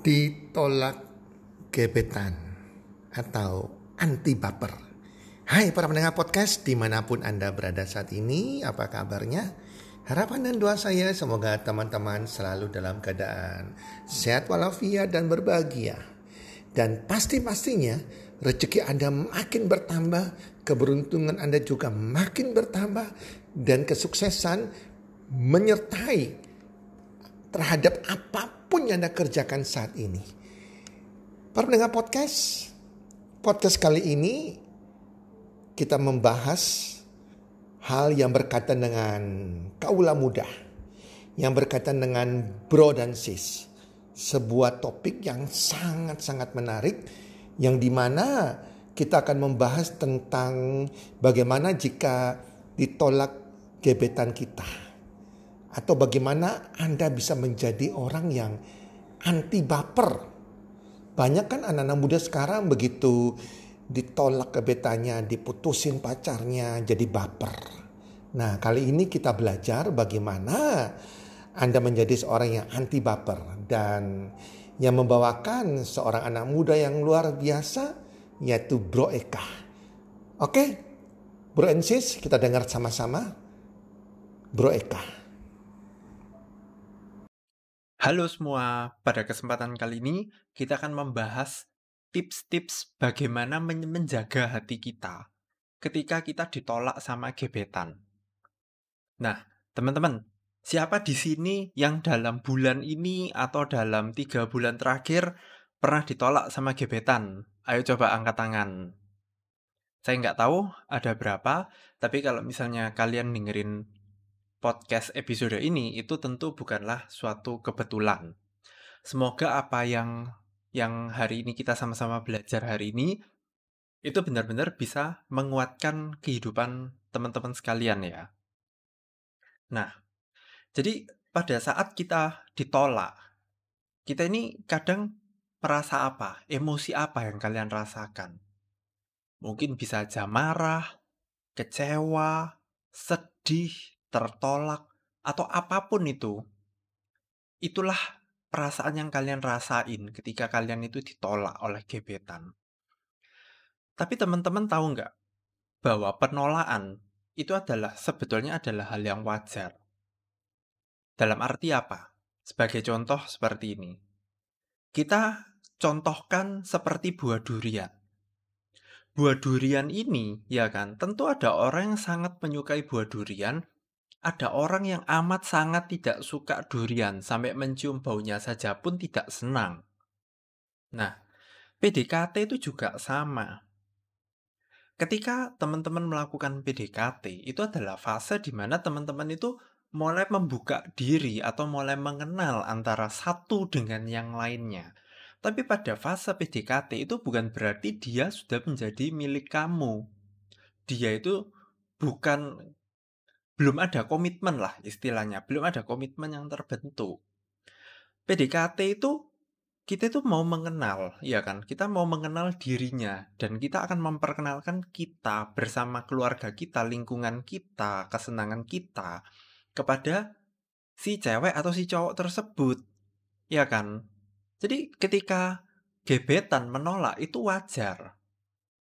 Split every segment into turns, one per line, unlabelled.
ditolak gebetan atau anti baper. Hai para pendengar podcast di mana pun Anda berada saat ini, apa kabarnya? Harapan dan doa saya semoga teman-teman selalu dalam keadaan sehat walafiat dan berbahagia. Dan pasti-pastinya rezeki Anda makin bertambah, keberuntungan Anda juga makin bertambah, dan kesuksesan menyertai terhadap apa pun yang Anda kerjakan saat ini. Para pendengar podcast, podcast kali ini kita membahas hal yang berkaitan dengan kaula muda, yang berkaitan dengan bro dan sis. Sebuah topik yang sangat-sangat menarik, yang di mana kita akan membahas tentang bagaimana jika ditolak gebetan kita atau bagaimana Anda bisa menjadi orang yang anti baper. Banyak kan anak-anak muda sekarang begitu ditolak kebetannya, diputusin pacarnya, jadi baper. Nah kali ini kita belajar bagaimana Anda menjadi seorang yang anti baper. Dan yang membawakan seorang anak muda yang luar biasa yaitu Bro Eka. Oke, Bro and Sis kita dengar sama-sama. Bro Eka.
Halo semua, pada kesempatan kali ini kita akan membahas tips-tips bagaimana menjaga hati kita ketika kita ditolak sama gebetan. Nah, teman-teman, siapa di sini yang dalam bulan ini atau dalam tiga bulan terakhir pernah ditolak sama gebetan? Ayo coba angkat tangan. Saya nggak tahu ada berapa, tapi kalau misalnya kalian dengerin podcast episode ini itu tentu bukanlah suatu kebetulan. Semoga apa yang yang hari ini kita sama-sama belajar hari ini itu benar-benar bisa menguatkan kehidupan teman-teman sekalian ya. Nah, jadi pada saat kita ditolak, kita ini kadang merasa apa? Emosi apa yang kalian rasakan? Mungkin bisa aja marah, kecewa, sedih, tertolak, atau apa pun itu, itulah perasaan yang kalian rasain ketika kalian itu ditolak oleh gebetan. Tapi teman-teman tahu nggak bahwa penolakan itu adalah sebetulnya adalah hal yang wajar. Dalam arti apa? Sebagai contoh seperti ini. Kita contohkan seperti buah durian. Buah durian ini, ya kan, tentu ada orang yang sangat menyukai buah durian ada orang yang amat sangat tidak suka durian, sampai mencium baunya saja pun tidak senang. Nah, PDKT itu juga sama. Ketika teman-teman melakukan PDKT, itu adalah fase di mana teman-teman itu mulai membuka diri atau mulai mengenal antara satu dengan yang lainnya. Tapi pada fase PDKT itu bukan berarti dia sudah menjadi milik kamu. Dia itu bukan belum ada komitmen lah istilahnya, belum ada komitmen yang terbentuk. PDKT itu kita itu mau mengenal, ya kan? Kita mau mengenal dirinya dan kita akan memperkenalkan kita bersama keluarga kita, lingkungan kita, kesenangan kita kepada si cewek atau si cowok tersebut. Ya kan? Jadi ketika gebetan menolak itu wajar.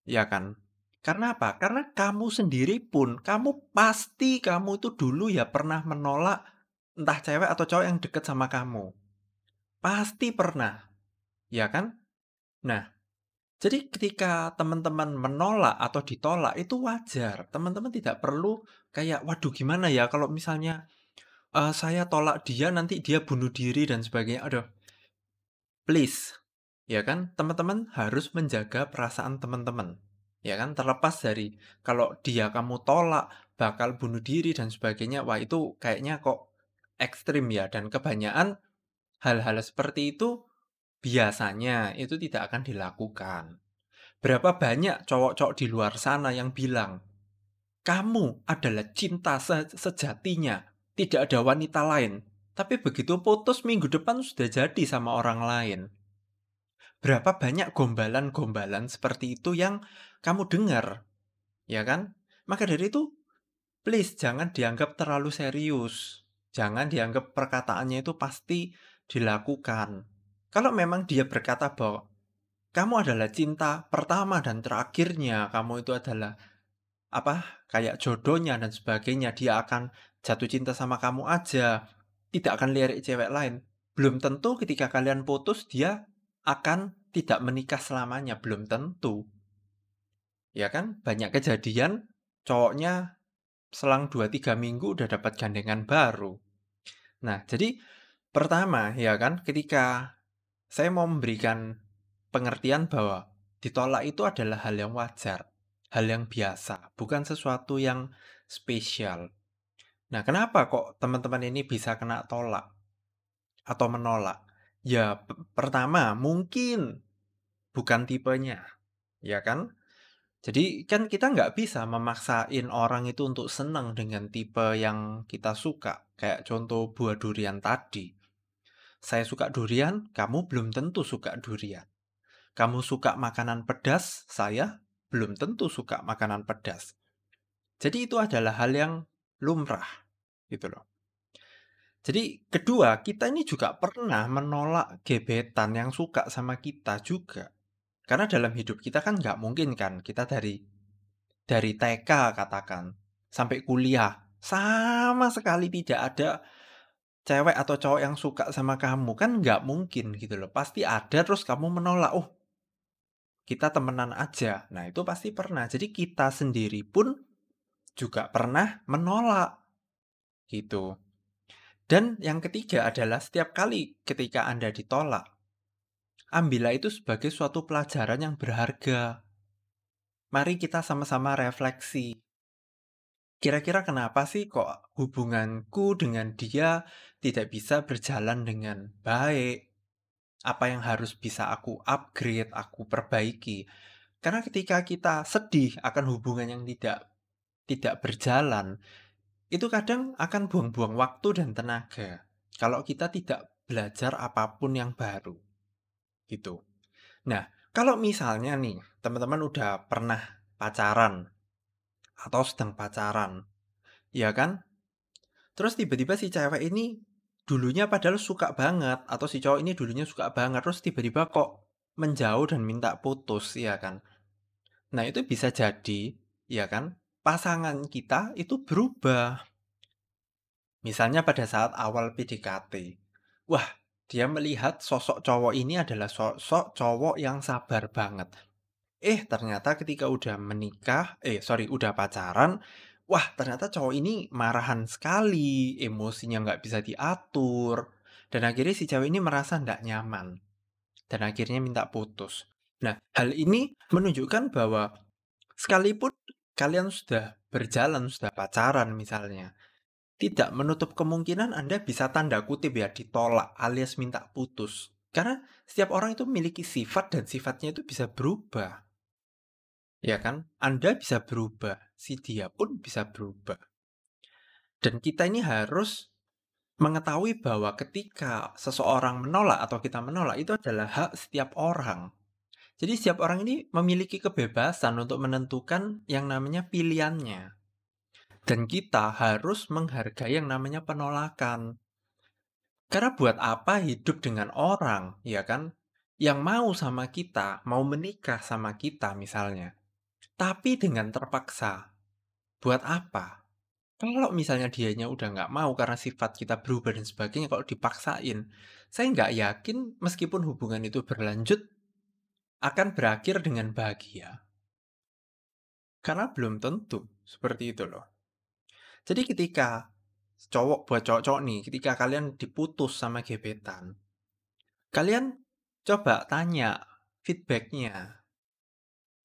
Ya kan? Karena apa? Karena kamu sendiri pun, kamu pasti kamu itu dulu ya pernah menolak entah cewek atau cowok yang deket sama kamu. Pasti pernah. Ya kan? Nah, jadi ketika teman-teman menolak atau ditolak itu wajar. Teman-teman tidak perlu kayak, waduh gimana ya kalau misalnya uh, saya tolak dia nanti dia bunuh diri dan sebagainya. Aduh, please. Ya kan? Teman-teman harus menjaga perasaan teman-teman ya kan terlepas dari kalau dia kamu tolak bakal bunuh diri dan sebagainya wah itu kayaknya kok ekstrim ya. Dan kebanyakan hal-hal seperti itu biasanya itu tidak akan dilakukan. Berapa banyak cowok-cowok di luar sana yang bilang kamu adalah cinta se sejatinya tidak ada wanita lain. Tapi begitu putus minggu depan sudah jadi sama orang lain berapa banyak gombalan-gombalan seperti itu yang kamu dengar, ya kan? Maka dari itu, please jangan dianggap terlalu serius. Jangan dianggap perkataannya itu pasti dilakukan. Kalau memang dia berkata bahwa kamu adalah cinta pertama dan terakhirnya, kamu itu adalah apa kayak jodohnya dan sebagainya, dia akan jatuh cinta sama kamu aja, tidak akan lirik cewek lain. Belum tentu ketika kalian putus dia akan tidak menikah selamanya, belum tentu. Ya kan? Banyak kejadian cowoknya selang 2-3 minggu udah dapat gandengan baru. Nah, jadi pertama ya kan ketika saya mau memberikan pengertian bahwa ditolak itu adalah hal yang wajar, hal yang biasa, bukan sesuatu yang spesial. Nah, kenapa kok teman-teman ini bisa kena tolak atau menolak? Ya, pertama mungkin bukan tipenya, ya kan? Jadi kan kita nggak bisa memaksain orang itu untuk senang dengan tipe yang kita suka. Kayak contoh buah durian tadi. Saya suka durian, kamu belum tentu suka durian. Kamu suka makanan pedas, saya belum tentu suka makanan pedas. Jadi itu adalah hal yang lumrah, gitu loh. Jadi kedua, kita ini juga pernah menolak gebetan yang suka sama kita juga. Karena dalam hidup kita kan nggak mungkin kan kita dari dari TK katakan sampai kuliah sama sekali tidak ada cewek atau cowok yang suka sama kamu. Kan nggak mungkin gitu loh pasti ada terus kamu menolak oh kita temenan aja. Nah itu pasti pernah. Jadi kita sendiri pun juga pernah menolak gitu dan yang ketiga adalah setiap kali ketika Anda ditolak ambillah itu sebagai suatu pelajaran yang berharga. Mari kita sama-sama refleksi. Kira-kira kenapa sih kok hubunganku dengan dia tidak bisa berjalan dengan baik? Apa yang harus bisa aku upgrade, aku perbaiki? Karena ketika kita sedih akan hubungan yang tidak tidak berjalan, itu kadang akan buang-buang waktu dan tenaga. Kalau kita tidak belajar apa pun yang baru gitu. Nah, kalau misalnya nih, teman-teman udah pernah pacaran atau sedang pacaran, ya kan? Terus tiba-tiba si cewek ini dulunya padahal suka banget atau si cowok ini dulunya suka banget terus tiba-tiba kok menjauh dan minta putus, ya kan? Nah, itu bisa jadi, ya kan? Pasangan kita itu berubah. Misalnya pada saat awal PDKT. Wah, dia melihat sosok cowok ini adalah sosok cowok yang sabar banget. Eh, ternyata ketika udah menikah, eh sorry, udah pacaran, wah ternyata cowok ini marahan sekali, emosinya nggak bisa diatur, dan akhirnya si cewek ini merasa nggak nyaman, dan akhirnya minta putus. Nah, hal ini menunjukkan bahwa sekalipun kalian sudah berjalan, sudah pacaran misalnya, tidak menutup kemungkinan Anda bisa tanda kutip ya ditolak alias minta putus. Karena setiap orang itu memiliki sifat dan sifatnya itu bisa berubah. Ya kan? Anda bisa berubah, si dia pun bisa berubah. Dan kita ini harus mengetahui bahwa ketika seseorang menolak atau kita menolak itu adalah hak setiap orang. Jadi setiap orang ini memiliki kebebasan untuk menentukan yang namanya pilihannya. Dan kita harus menghargai yang namanya penolakan. Karena buat apa hidup dengan orang, ya kan? Yang mau sama kita, mau menikah sama kita misalnya. Tapi dengan terpaksa. Buat apa? Kalau misalnya dianya udah nggak mau karena sifat kita berubah dan sebagainya, kalau dipaksain, saya nggak yakin meskipun hubungan itu berlanjut, akan berakhir dengan bahagia. Karena belum tentu seperti itu loh. Jadi ketika cowok buat cowok-cowok nih, ketika kalian diputus sama gebetan, kalian coba tanya feedbacknya.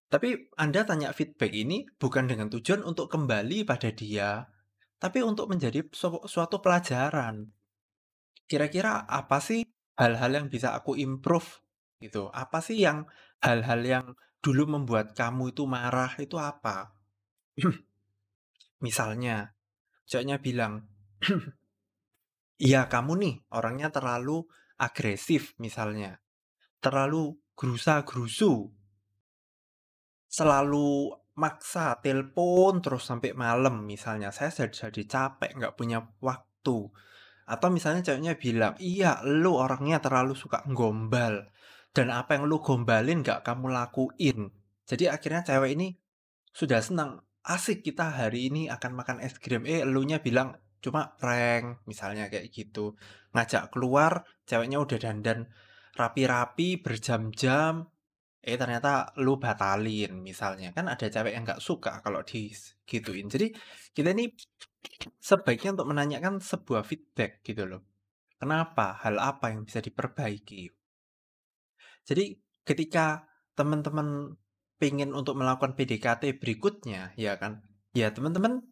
Tapi Anda tanya feedback ini bukan dengan tujuan untuk kembali pada dia, tapi untuk menjadi su suatu pelajaran. Kira-kira apa sih hal-hal yang bisa aku improve gitu? Apa sih yang hal-hal yang dulu membuat kamu itu marah itu apa? Misalnya, cowoknya bilang, "Iya kamu nih orangnya terlalu agresif misalnya, terlalu gerusa-gerusu, selalu maksa telepon terus sampai malam misalnya, saya jadi, jadi capek nggak punya waktu, Atau misalnya ceweknya bilang, "Iya, lu orangnya terlalu suka gombal, dan apa yang lu gombalin gak kamu lakuin." Jadi akhirnya cewek ini sudah senang, "Asik kita hari ini akan makan es krim." Eh, elunya bilang, "Cuma prank." Misalnya kayak gitu. Ngajak keluar, ceweknya udah dandan rapi-rapi berjam-jam, eh ternyata lu batalin misalnya. Kan ada cewek yang nggak suka kalau digituin. Jadi kita ini sebaiknya untuk menanyakan sebuah feedback gitu loh. Kenapa? Hal apa yang bisa diperbaiki? Jadi ketika teman-teman pengen untuk melakukan PDKT berikutnya, ya kan? Ya teman-teman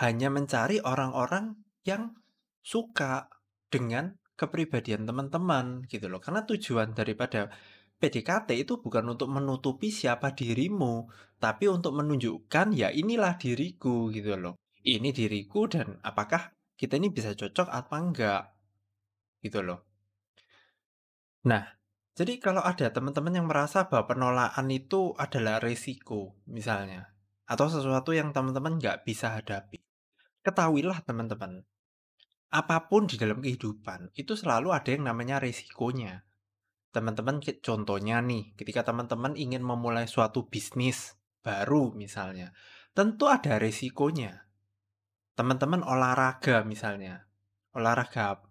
hanya mencari orang-orang yang suka dengan kepribadian teman-teman gitu loh. Karena tujuan daripada PDKT itu bukan untuk menutupi siapa dirimu, tapi untuk menunjukkan ya inilah diriku gitu loh. Ini diriku dan apakah kita ini bisa cocok apa enggak gitu loh. Nah, jadi kalau ada teman-teman yang merasa bahwa penolakan itu adalah resiko misalnya, atau sesuatu yang teman-teman nggak bisa hadapi, ketahuilah teman-teman, apa pun di dalam kehidupan itu selalu ada yang namanya resikonya. Teman-teman contohnya nih, ketika teman-teman ingin memulai suatu bisnis baru misalnya, tentu ada resikonya. Teman-teman olahraga misalnya, olahraga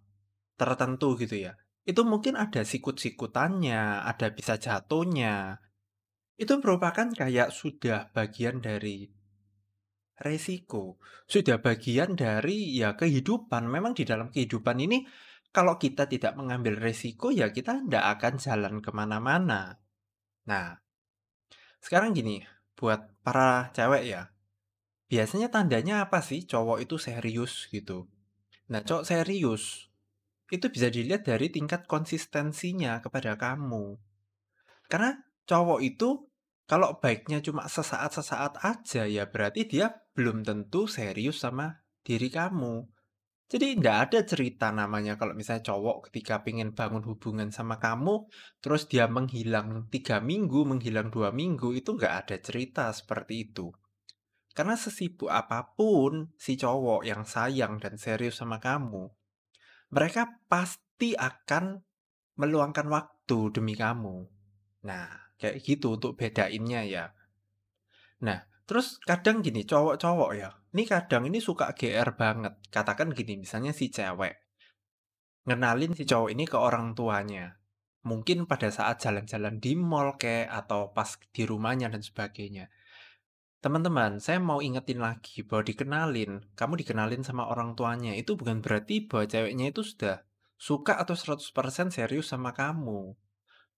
tertentu gitu ya. Itu mungkin ada sikut-sikutannya, ada bisa jatuhnya. Itu merupakan kayak sudah bagian dari resiko, sudah bagian dari ya kehidupan. Memang di dalam kehidupan ini kalau kita tidak mengambil resiko ya kita tidak akan jalan ke mana-mana. Nah, sekarang gini, buat para cewek ya, biasanya tandanya apa sih cowok itu serius gitu? Nah, cowok serius itu bisa dilihat dari tingkat konsistensinya kepada kamu. Karena cowok itu kalau baiknya cuma sesaat-sesaat aja ya berarti dia belum tentu serius sama diri kamu. Jadi nggak ada cerita namanya kalau misalnya cowok ketika pengen bangun hubungan sama kamu, terus dia menghilang tiga minggu, menghilang dua minggu, itu nggak ada cerita seperti itu. Karena sesibuk apa pun si cowok yang sayang dan serius sama kamu, mereka pasti akan meluangkan waktu demi kamu. Nah, kayak gitu untuk bedainnya ya. Nah, terus kadang gini, cowok-cowok ya, ini kadang ini suka GR banget. Katakan gini, misalnya si cewek, ngenalin si cowok ini ke orang tuanya. Mungkin pada saat jalan-jalan di mall kayak atau pas di rumahnya dan sebagainya. Teman-teman, saya mau ingetin lagi bahwa dikenalin, kamu dikenalin sama orang tuanya, itu bukan berarti bahwa ceweknya itu sudah suka atau 100% serius sama kamu.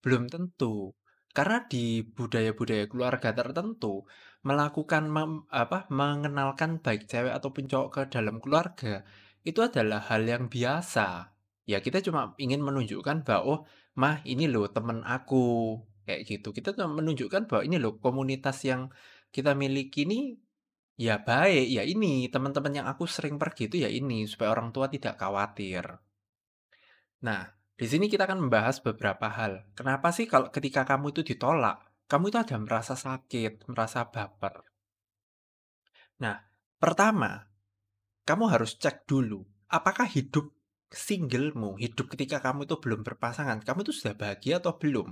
Belum tentu. Karena di budaya-budaya keluarga tertentu, melakukan mem- apa mengenalkan baik cewek ataupun cowok ke dalam keluarga itu adalah hal yang biasa. Ya kita cuma ingin menunjukkan bahwa oh, mah ini loh temen aku kayak gitu. Kita cuma menunjukkan bahwa ini loh komunitas yang kita miliki ini ya baik, ya ini teman-teman yang aku sering pergi itu ya ini supaya orang tua tidak khawatir. Nah, di sini kita akan membahas beberapa hal. Kenapa sih kalau ketika kamu itu ditolak, kamu itu ada merasa sakit, merasa baper. Nah, pertama, kamu harus cek dulu, apakah hidup singlemu, hidup ketika kamu itu belum berpasangan, kamu itu sudah bahagia atau belum?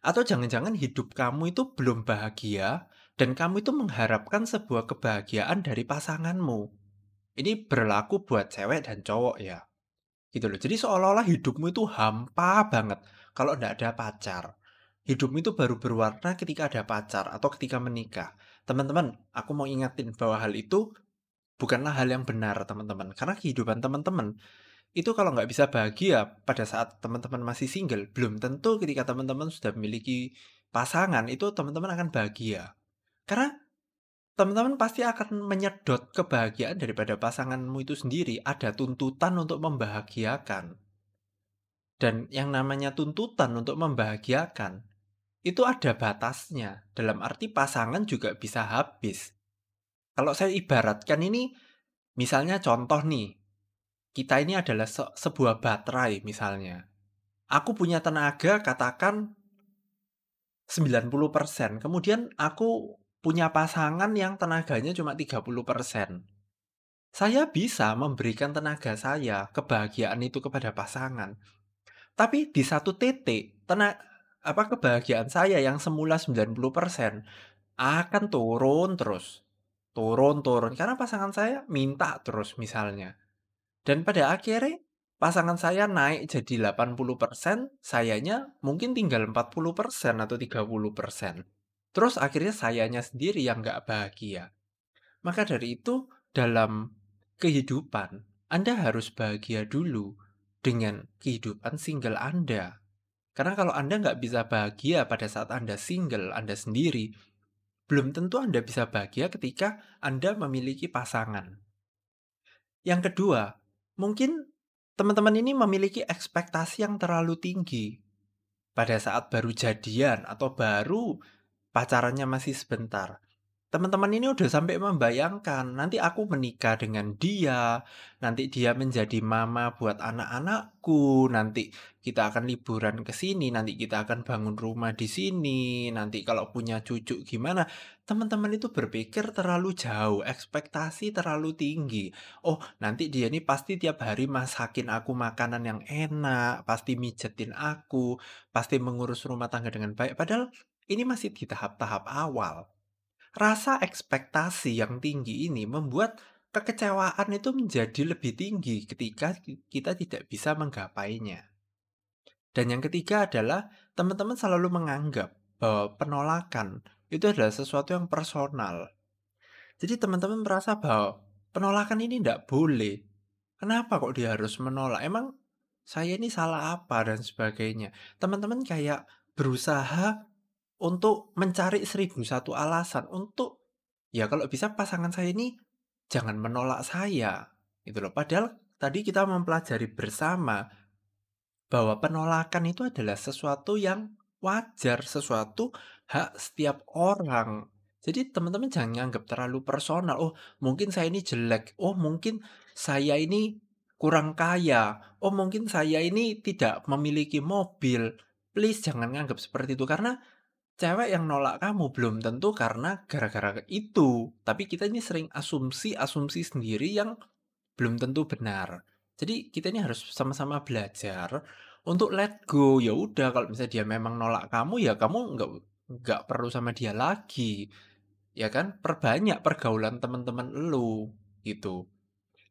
Atau jangan-jangan hidup kamu itu belum bahagia dan kamu itu mengharapkan sebuah kebahagiaan dari pasanganmu. Ini berlaku buat cewek dan cowok ya. Gitu loh. Jadi seolah-olah hidupmu itu hampa banget kalau tidak ada pacar. Hidupmu itu baru berwarna ketika ada pacar atau ketika menikah. Teman-teman, aku mau ingatin bahwa hal itu bukanlah hal yang benar, teman-teman. Karena kehidupan teman-teman itu kalau nggak bisa bahagia pada saat teman-teman masih single, belum tentu ketika teman-teman sudah memiliki pasangan itu teman-teman akan bahagia. Karena teman-teman pasti akan menyedot kebahagiaan daripada pasanganmu itu sendiri. Ada tuntutan untuk membahagiakan. Dan yang namanya tuntutan untuk membahagiakan, itu ada batasnya. Dalam arti pasangan juga bisa habis. Kalau saya ibaratkan ini, misalnya contoh nih, kita ini adalah se sebuah baterai misalnya. Aku punya tenaga katakan 90%, kemudian aku punya pasangan yang tenaganya cuma 30%. Saya bisa memberikan tenaga saya, kebahagiaan itu kepada pasangan. Tapi di satu titik, tena apa, kebahagiaan saya yang semula 90% akan turun terus. Turun turun, karena pasangan saya minta terus misalnya. Dan pada akhirnya pasangan saya naik jadi 80%, sayanya mungkin tinggal 40% atau 30%. Terus akhirnya sayanya sendiri yang nggak bahagia. Maka dari itu, dalam kehidupan, Anda harus bahagia dulu dengan kehidupan single Anda. Karena kalau Anda nggak bisa bahagia pada saat Anda single, Anda sendiri, belum tentu Anda bisa bahagia ketika Anda memiliki pasangan. Yang kedua, mungkin teman-teman ini memiliki ekspektasi yang terlalu tinggi. Pada saat baru jadian atau baru pacarannya masih sebentar. Teman-teman ini udah sampai membayangkan, nanti aku menikah dengan dia, nanti dia menjadi mama buat anak-anakku, nanti kita akan liburan ke sini, nanti kita akan bangun rumah di sini, nanti kalau punya cucu gimana. Teman-teman itu berpikir terlalu jauh, ekspektasi terlalu tinggi. Oh, nanti dia ini pasti tiap hari masakin aku makanan yang enak, pasti mijetin aku, pasti mengurus rumah tangga dengan baik. Padahal ini masih di tahap-tahap awal. Rasa ekspektasi yang tinggi ini membuat kekecewaan itu menjadi lebih tinggi ketika kita tidak bisa menggapainya. Dan yang ketiga adalah teman-teman selalu menganggap bahwa penolakan itu adalah sesuatu yang personal. Jadi teman-teman merasa bahwa penolakan ini tidak boleh. Kenapa kok dia harus menolak? Emang saya ini salah apa dan sebagainya. Teman-teman kayak berusaha untuk mencari seribu satu alasan untuk, ya kalau bisa pasangan saya ini jangan menolak saya, gitu loh. Padahal tadi kita mempelajari bersama bahwa penolakan itu adalah sesuatu yang wajar, sesuatu hak setiap orang. Jadi teman-teman jangan anggap terlalu personal. Oh, mungkin saya ini jelek. Oh, mungkin saya ini kurang kaya. Oh, mungkin saya ini tidak memiliki mobil. Please jangan anggap seperti itu karena Cewek yang nolak kamu belum tentu karena gara-gara itu, tapi kita ini sering asumsi-asumsi sendiri yang belum tentu benar. Jadi kita ini harus sama-sama belajar untuk let go. Ya udah kalau misalnya dia memang nolak kamu ya kamu nggak nggak perlu sama dia lagi. Ya kan? Perbanyak pergaulan teman-teman lu gitu.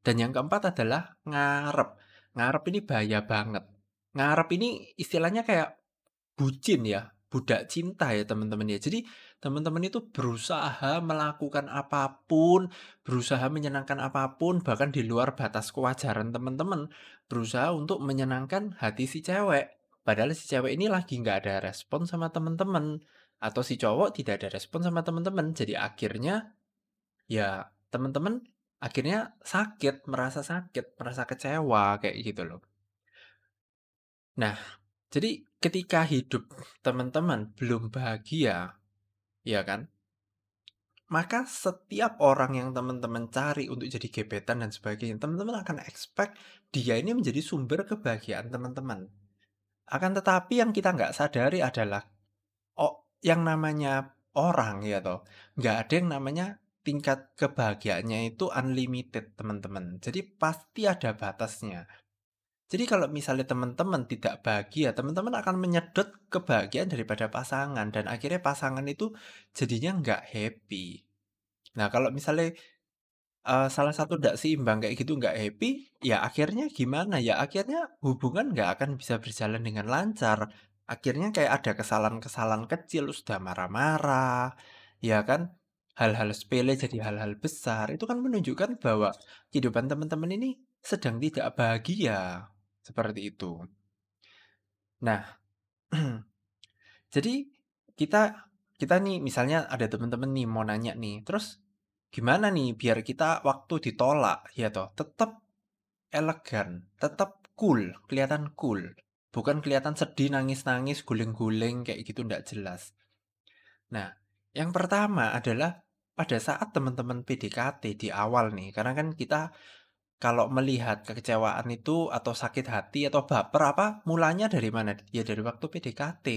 Dan yang keempat adalah ngarep. Ngarep ini bahaya banget. Ngarep ini istilahnya kayak bucin ya budak cinta ya teman-teman ya. Jadi teman-teman itu berusaha melakukan apa pun, berusaha menyenangkan apa pun, bahkan di luar batas kewajaran teman-teman, berusaha untuk menyenangkan hati si cewek. Padahal si cewek ini lagi nggak ada respon sama teman-teman, atau si cowok tidak ada respon sama teman-teman. Jadi akhirnya ya teman-teman akhirnya sakit, merasa sakit, merasa kecewa kayak gitu loh. Nah, jadi ketika hidup teman-teman belum bahagia, ya kan? Maka setiap orang yang teman-teman cari untuk jadi gebetan dan sebagainya, teman-teman akan expect dia ini menjadi sumber kebahagiaan teman-teman. Akan tetapi yang kita nggak sadari adalah, oh, yang namanya orang ya toh, nggak ada yang namanya tingkat kebahagiaannya itu unlimited teman-teman. Jadi pasti ada batasnya. Jadi kalau misalnya teman-teman tidak bahagia, teman-teman akan menyedot kebahagiaan daripada pasangan dan akhirnya pasangan itu jadinya nggak happy. Nah kalau misalnya uh, salah satu tidak seimbang kayak gitu nggak happy, ya akhirnya gimana ya? Akhirnya hubungan nggak akan bisa berjalan dengan lancar. Akhirnya kayak ada kesalahan-kesalahan kecil, sudah marah-marah, ya kan? Hal-hal sepele jadi hal-hal besar. Itu kan menunjukkan bahwa kehidupan teman-teman ini sedang tidak bahagia. Seperti itu. Nah, jadi kita kita nih misalnya ada teman-teman nih mau nanya nih, terus gimana nih biar kita waktu ditolak ya toh tetap elegan, tetap cool, kelihatan cool. Bukan kelihatan sedih, nangis-nangis, guling-guling kayak gitu ndak jelas. Nah, yang pertama adalah pada saat teman-teman PDKT di awal nih, karena kan kita kalau melihat kekecewaan itu atau sakit hati atau baper apa, mulanya dari mana? Ya dari waktu PDKT.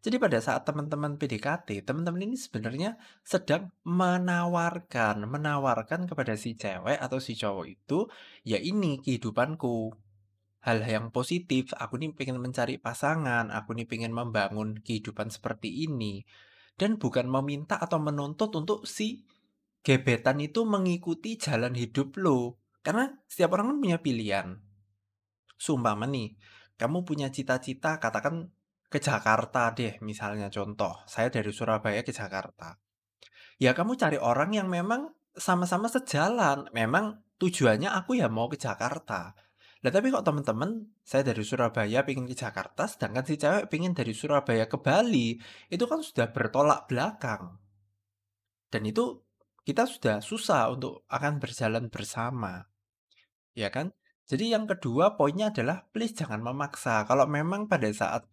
Jadi pada saat teman-teman PDKT, teman-teman ini sebenarnya sedang menawarkan, menawarkan kepada si cewek atau si cowok itu, ya ini kehidupanku. Hal yang positif, aku nih pengen mencari pasangan, aku nih pengen membangun kehidupan seperti ini. Dan bukan meminta atau menuntut untuk si gebetan itu mengikuti jalan hidup lo. Karena setiap orang kan punya pilihan. Sumpah nih, kamu punya cita-cita katakan ke Jakarta deh misalnya contoh. Saya dari Surabaya ke Jakarta. Ya kamu cari orang yang memang sama-sama sejalan. Memang tujuannya aku ya mau ke Jakarta. Lah tapi kok teman-teman, saya dari Surabaya pengen ke Jakarta, sedangkan si cewek pengen dari Surabaya ke Bali, itu kan sudah bertolak belakang. Dan itu kita sudah susah untuk akan berjalan bersama. Ya kan? Jadi yang kedua poinnya adalah please jangan memaksa. Kalau memang pada saat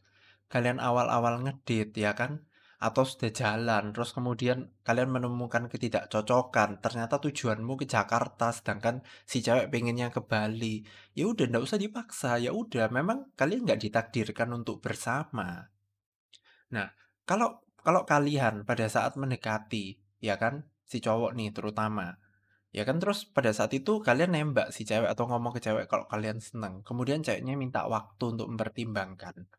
kalian awal-awal ngedit ya kan atau sudah jalan terus kemudian kalian menemukan ketidakcocokan ternyata tujuanmu ke Jakarta sedangkan si cewek pengennya ke Bali ya udah ndak usah dipaksa ya udah memang kalian nggak ditakdirkan untuk bersama nah kalau kalau kalian pada saat mendekati ya kan si cowok nih terutama Ya kan terus pada saat itu kalian nembak si cewek atau ngomong ke cewek kalau kalian seneng. Kemudian ceweknya minta waktu untuk mempertimbangkan.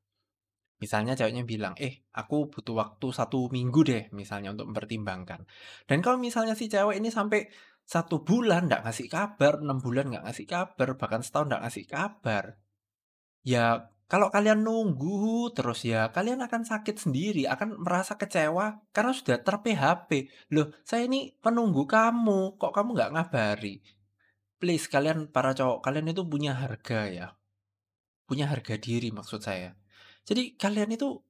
Misalnya ceweknya bilang, eh aku butuh waktu satu minggu deh misalnya untuk mempertimbangkan. Dan kalau misalnya si cewek ini sampai satu bulan nggak ngasih kabar, enam bulan nggak ngasih kabar, bahkan setahun nggak ngasih kabar. Ya kalau kalian nunggu terus ya, kalian akan sakit sendiri, akan merasa kecewa karena sudah ter-PHP. Loh, saya ini penunggu kamu, kok kamu nggak ngabari? Please, kalian para cowok, kalian itu punya harga ya. Punya harga diri maksud saya. Jadi kalian itu,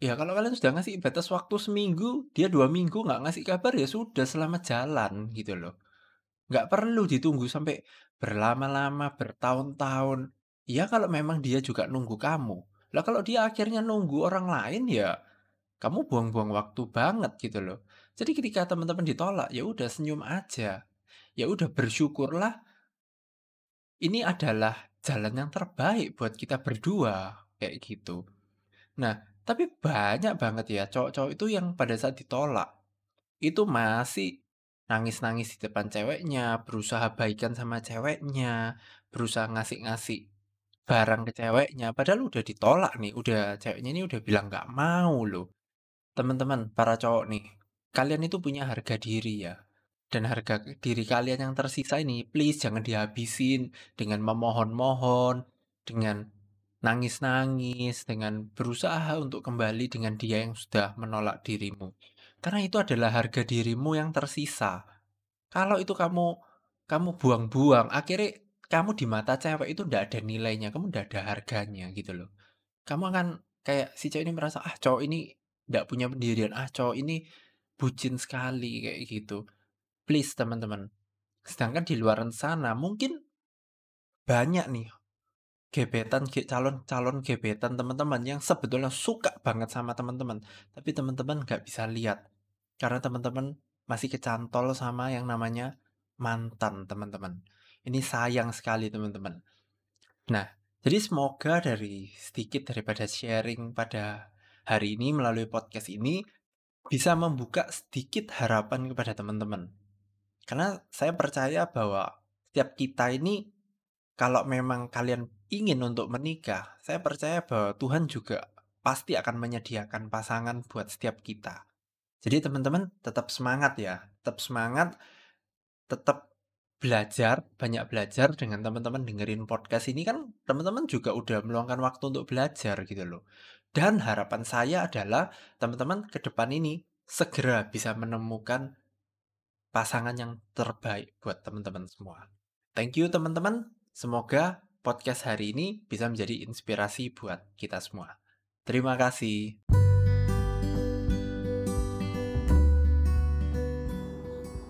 ya kalau kalian sudah ngasih batas waktu seminggu, dia dua minggu nggak ngasih kabar ya sudah selamat jalan gitu loh. Nggak perlu ditunggu sampai berlama-lama, bertahun-tahun. Ya kalau memang dia juga nunggu kamu. Lah kalau dia akhirnya nunggu orang lain ya kamu buang-buang waktu banget gitu loh. Jadi ketika teman-teman ditolak ya udah senyum aja. Ya udah bersyukurlah ini adalah jalan yang terbaik buat kita berdua kayak gitu. Nah, tapi banyak banget ya cowok-cowok itu yang pada saat ditolak itu masih nangis-nangis di depan ceweknya, berusaha baikan sama ceweknya, berusaha ngasih-ngasih barang ke ceweknya, padahal udah ditolak nih, udah ceweknya ini udah bilang nggak mau loh. Teman-teman, para cowok nih, kalian itu punya harga diri ya. Dan harga diri kalian yang tersisa ini, please jangan dihabisin dengan memohon-mohon, dengan nangis-nangis, dengan berusaha untuk kembali dengan dia yang sudah menolak dirimu. Karena itu adalah harga dirimu yang tersisa. Kalau itu kamu kamu buang-buang, akhirnya kamu di mata cewek itu ndak ada nilainya, kamu ndak ada harganya gitu loh. Kamu akan kayak si cewek ini merasa, "Ah, cowok ini ndak punya pendirian, ah, cowok ini bucin sekali," kayak gitu. Please teman-teman. Sedangkan di luar sana mungkin banyak nih gebetan calon-calon gebetan teman-teman yang sebetulnya suka banget sama teman-teman, tapi teman-teman nggak bisa lihat karena teman-teman masih kecantol sama yang namanya mantan teman-teman. Ini sayang sekali teman-teman. Nah, jadi semoga dari sedikit daripada sharing pada hari ini melalui podcast ini bisa membuka sedikit harapan kepada teman-teman. Karena saya percaya bahwa setiap kita ini kalau memang kalian ingin untuk menikah, saya percaya bahwa Tuhan juga pasti akan menyediakan pasangan buat setiap kita. Jadi teman-teman tetap semangat ya, tetap semangat, tetap Belajar, banyak belajar dengan teman-teman dengerin podcast ini kan teman-teman juga udah meluangkan waktu untuk belajar gitu loh. Dan harapan saya adalah teman-teman ke depan ini segera bisa menemukan pasangan yang terbaik buat teman-teman semua. Thank you teman-teman. Semoga podcast hari ini bisa menjadi inspirasi buat kita semua. Terima kasih.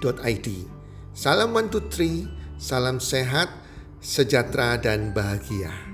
healthcommunity.id. Salam three, salam sehat, sejahtera dan bahagia.